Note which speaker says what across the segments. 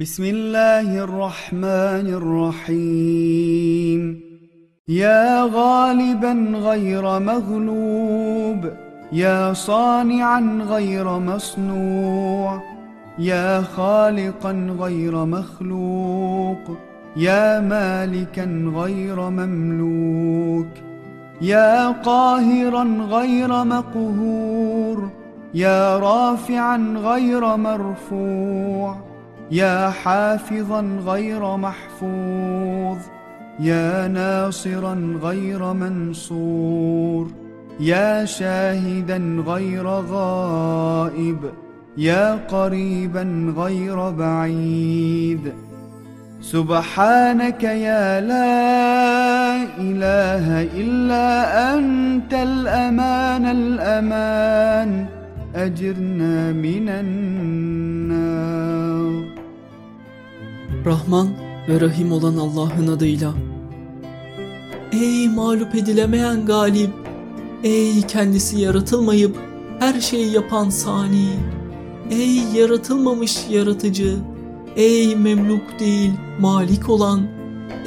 Speaker 1: بسم الله الرحمن الرحيم يا غالبا غير مغلوب يا صانعا غير مصنوع يا خالقا غير مخلوق يا مالكا غير مملوك يا قاهرا غير مقهور يا رافعا غير مرفوع يا حافظا غير محفوظ يا ناصرا غير منصور يا شاهدا غير غائب يا قريبا غير بعيد. سبحانك يا لا إله إلا أنت الأمان الأمان أجرنا من النار.
Speaker 2: Rahman ve Rahim olan Allah'ın adıyla. Ey mağlup edilemeyen galip, ey kendisi yaratılmayıp her şeyi yapan sani, ey yaratılmamış yaratıcı, ey memluk değil malik olan,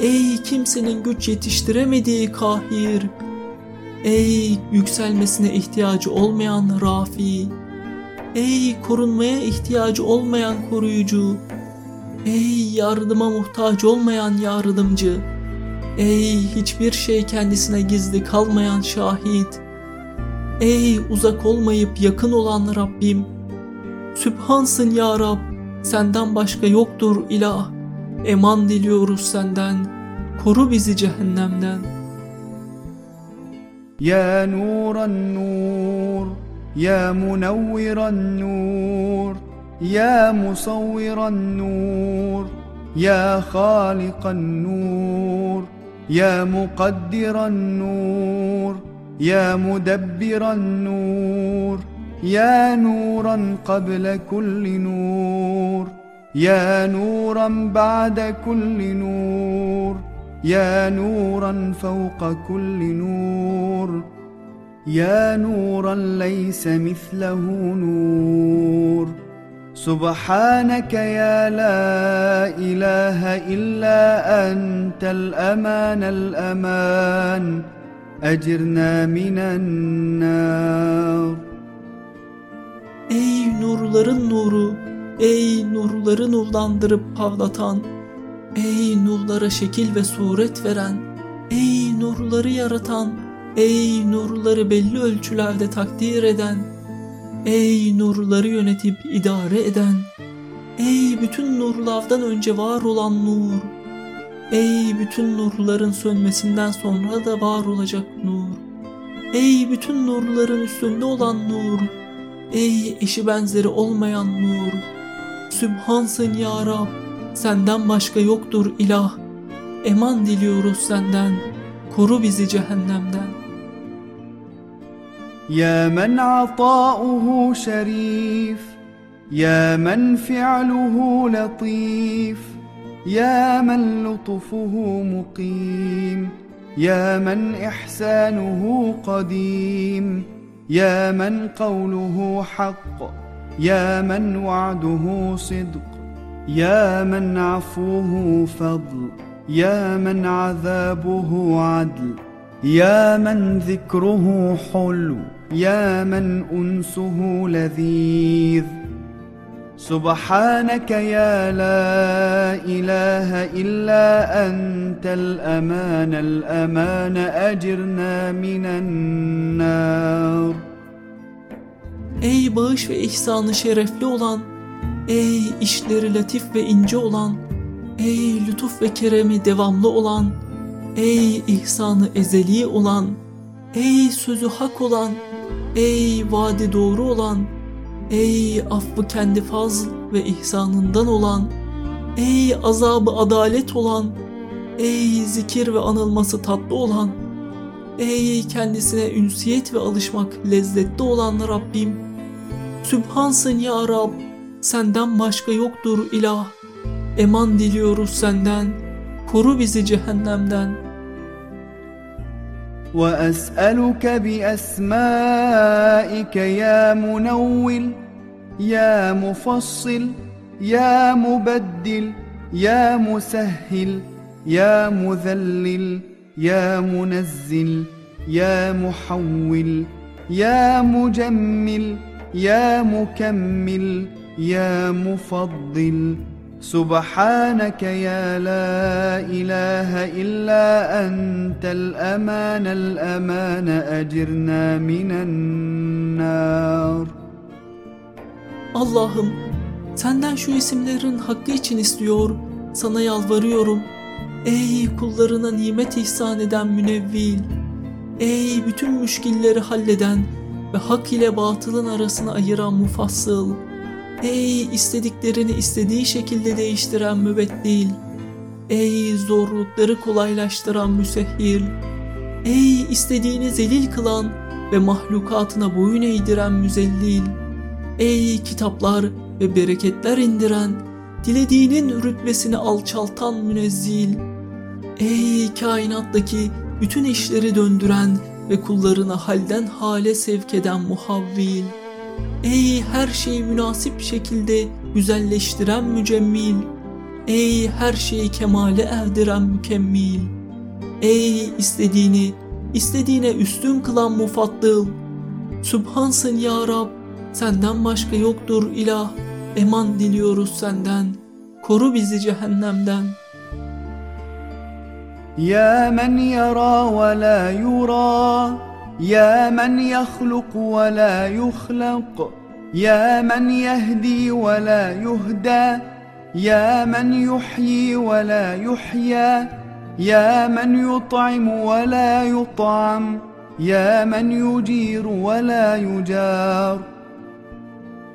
Speaker 2: ey kimsenin güç yetiştiremediği kahir, ey yükselmesine ihtiyacı olmayan rafi, ey korunmaya ihtiyacı olmayan koruyucu, Ey yardıma muhtaç olmayan yardımcı. Ey hiçbir şey kendisine gizli kalmayan şahit. Ey uzak olmayıp yakın olan Rabbim. Sübhansın ya Rab. Senden başka yoktur ilah. Eman diliyoruz senden. Koru bizi cehennemden.
Speaker 1: Ya nuran nur. Ya munavviran nur. يا مصور النور يا خالق النور يا مقدر النور يا مدبر النور يا نورا قبل كل نور يا نورا بعد كل نور يا نورا فوق كل نور يا نورا ليس مثله نور. سبحانك يا لا إله إلا أنت الأمان الأمان أجرنا من النار
Speaker 2: Ey nurların nuru, ey nurları nurlandırıp parlatan, ey nurlara şekil ve suret veren, ey nurları yaratan, ey nurları belli ölçülerde takdir eden, ey nurları yönetip idare eden, ey bütün nurlardan önce var olan nur, ey bütün nurların sönmesinden sonra da var olacak nur, ey bütün nurların üstünde olan nur, Ey eşi benzeri olmayan nur, Sübhansın ya Rab, senden başka yoktur ilah. Eman diliyoruz senden, koru bizi cehennemden.
Speaker 1: يا من عطاؤه شريف يا من فعله لطيف يا من لطفه مقيم يا من إحسانه قديم يا من قوله حق يا من وعده صدق يا من عفوه فضل يا من عذابه عدل يا من ذكره حلو. يا من انسه لذيذ سبحانك يا لا اله الا انت الامان الامان اجرنا من النار
Speaker 2: Ey bağış ve ihsanı şerefli olan, ey işleri latif ve ince olan, ey lütuf ve keremi devamlı olan, ey ihsanı ezeli olan, ey sözü hak olan, ey vaadi doğru olan, ey affı kendi fazl ve ihsanından olan, ey azabı adalet olan, ey zikir ve anılması tatlı olan, ey kendisine ünsiyet ve alışmak lezzetli olan Rabbim, Sübhansın ya Rab, senden başka yoktur ilah. Eman diliyoruz senden, koru bizi cehennemden.
Speaker 1: وأسألك بأسمائك يا منول يا مفصل يا مبدل يا مسهل يا مذلل يا منزل يا محول يا مجمل يا مكمل يا مفضل. سبحانك يا لا إله إلا أنت الأمان الأمان أجرنا من النار
Speaker 2: Allah'ım senden şu isimlerin hakkı için istiyor, sana yalvarıyorum. Ey kullarına nimet ihsan eden münevvil, ey bütün müşkilleri halleden ve hak ile batılın arasını ayıran mufassıl, Ey istediklerini istediği şekilde değiştiren mübeddil, ey zorlukları kolaylaştıran müsehhir, ey istediğini zelil kılan ve mahlukatına boyun eğdiren müzellil, Ey kitaplar ve bereketler indiren, dilediğinin rütbesini alçaltan münezzil. Ey kainattaki bütün işleri döndüren ve kullarına halden hale sevk eden muhavvil. Ey her şeyi münasip şekilde güzelleştiren mücemmil. Ey her şeyi kemale erdiren mükemmil. Ey istediğini, istediğine üstün kılan mufaddıl. Sübhansın ya Rab, senden başka yoktur ilah. Eman diliyoruz senden. Koru bizi cehennemden.
Speaker 1: Ya men yara ve la yura يا من يخلق ولا يخلق يا من يهدي ولا يهدى يا من يحيي ولا يحيى يا من يطعم ولا يطعم يا من يجير ولا يجار.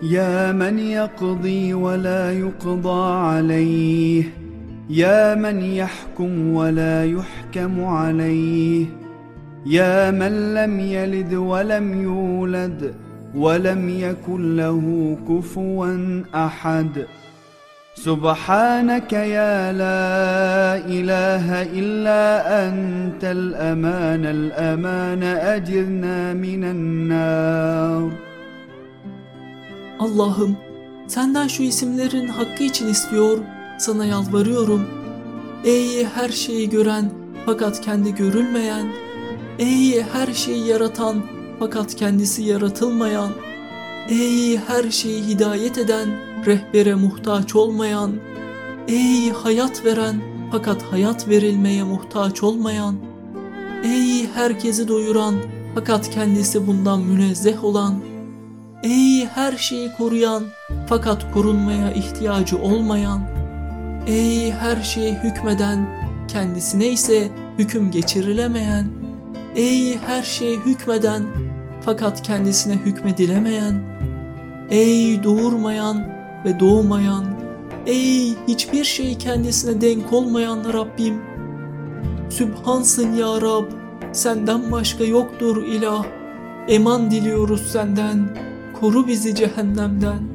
Speaker 1: يا من يقضي ولا يقضى عليه يا من يحكم ولا يحكم عليه. يا من لم يلد ولم يولد ولم يكن له كفوا احد سبحانك يا لا اله الا انت الامان الامان اجرنا من النار
Speaker 2: Allah'ım senden şu isimlerin hakkı için istiyor, sana yalvarıyorum. Ey her şeyi gören fakat kendi görülmeyen, ey her şeyi yaratan fakat kendisi yaratılmayan, ey her şeyi hidayet eden, rehbere muhtaç olmayan, ey hayat veren fakat hayat verilmeye muhtaç olmayan, ey herkesi doyuran fakat kendisi bundan münezzeh olan, Ey her şeyi koruyan fakat korunmaya ihtiyacı olmayan, ey her şeye hükmeden kendisine ise hüküm geçirilemeyen, ey her şeye hükmeden fakat kendisine hükmedilemeyen, ey doğurmayan ve doğmayan, ey hiçbir şey kendisine denk olmayan Rabbim, Sübhansın ya Rab, senden başka yoktur ilah, eman diliyoruz senden.'' koru bizi cehennemden.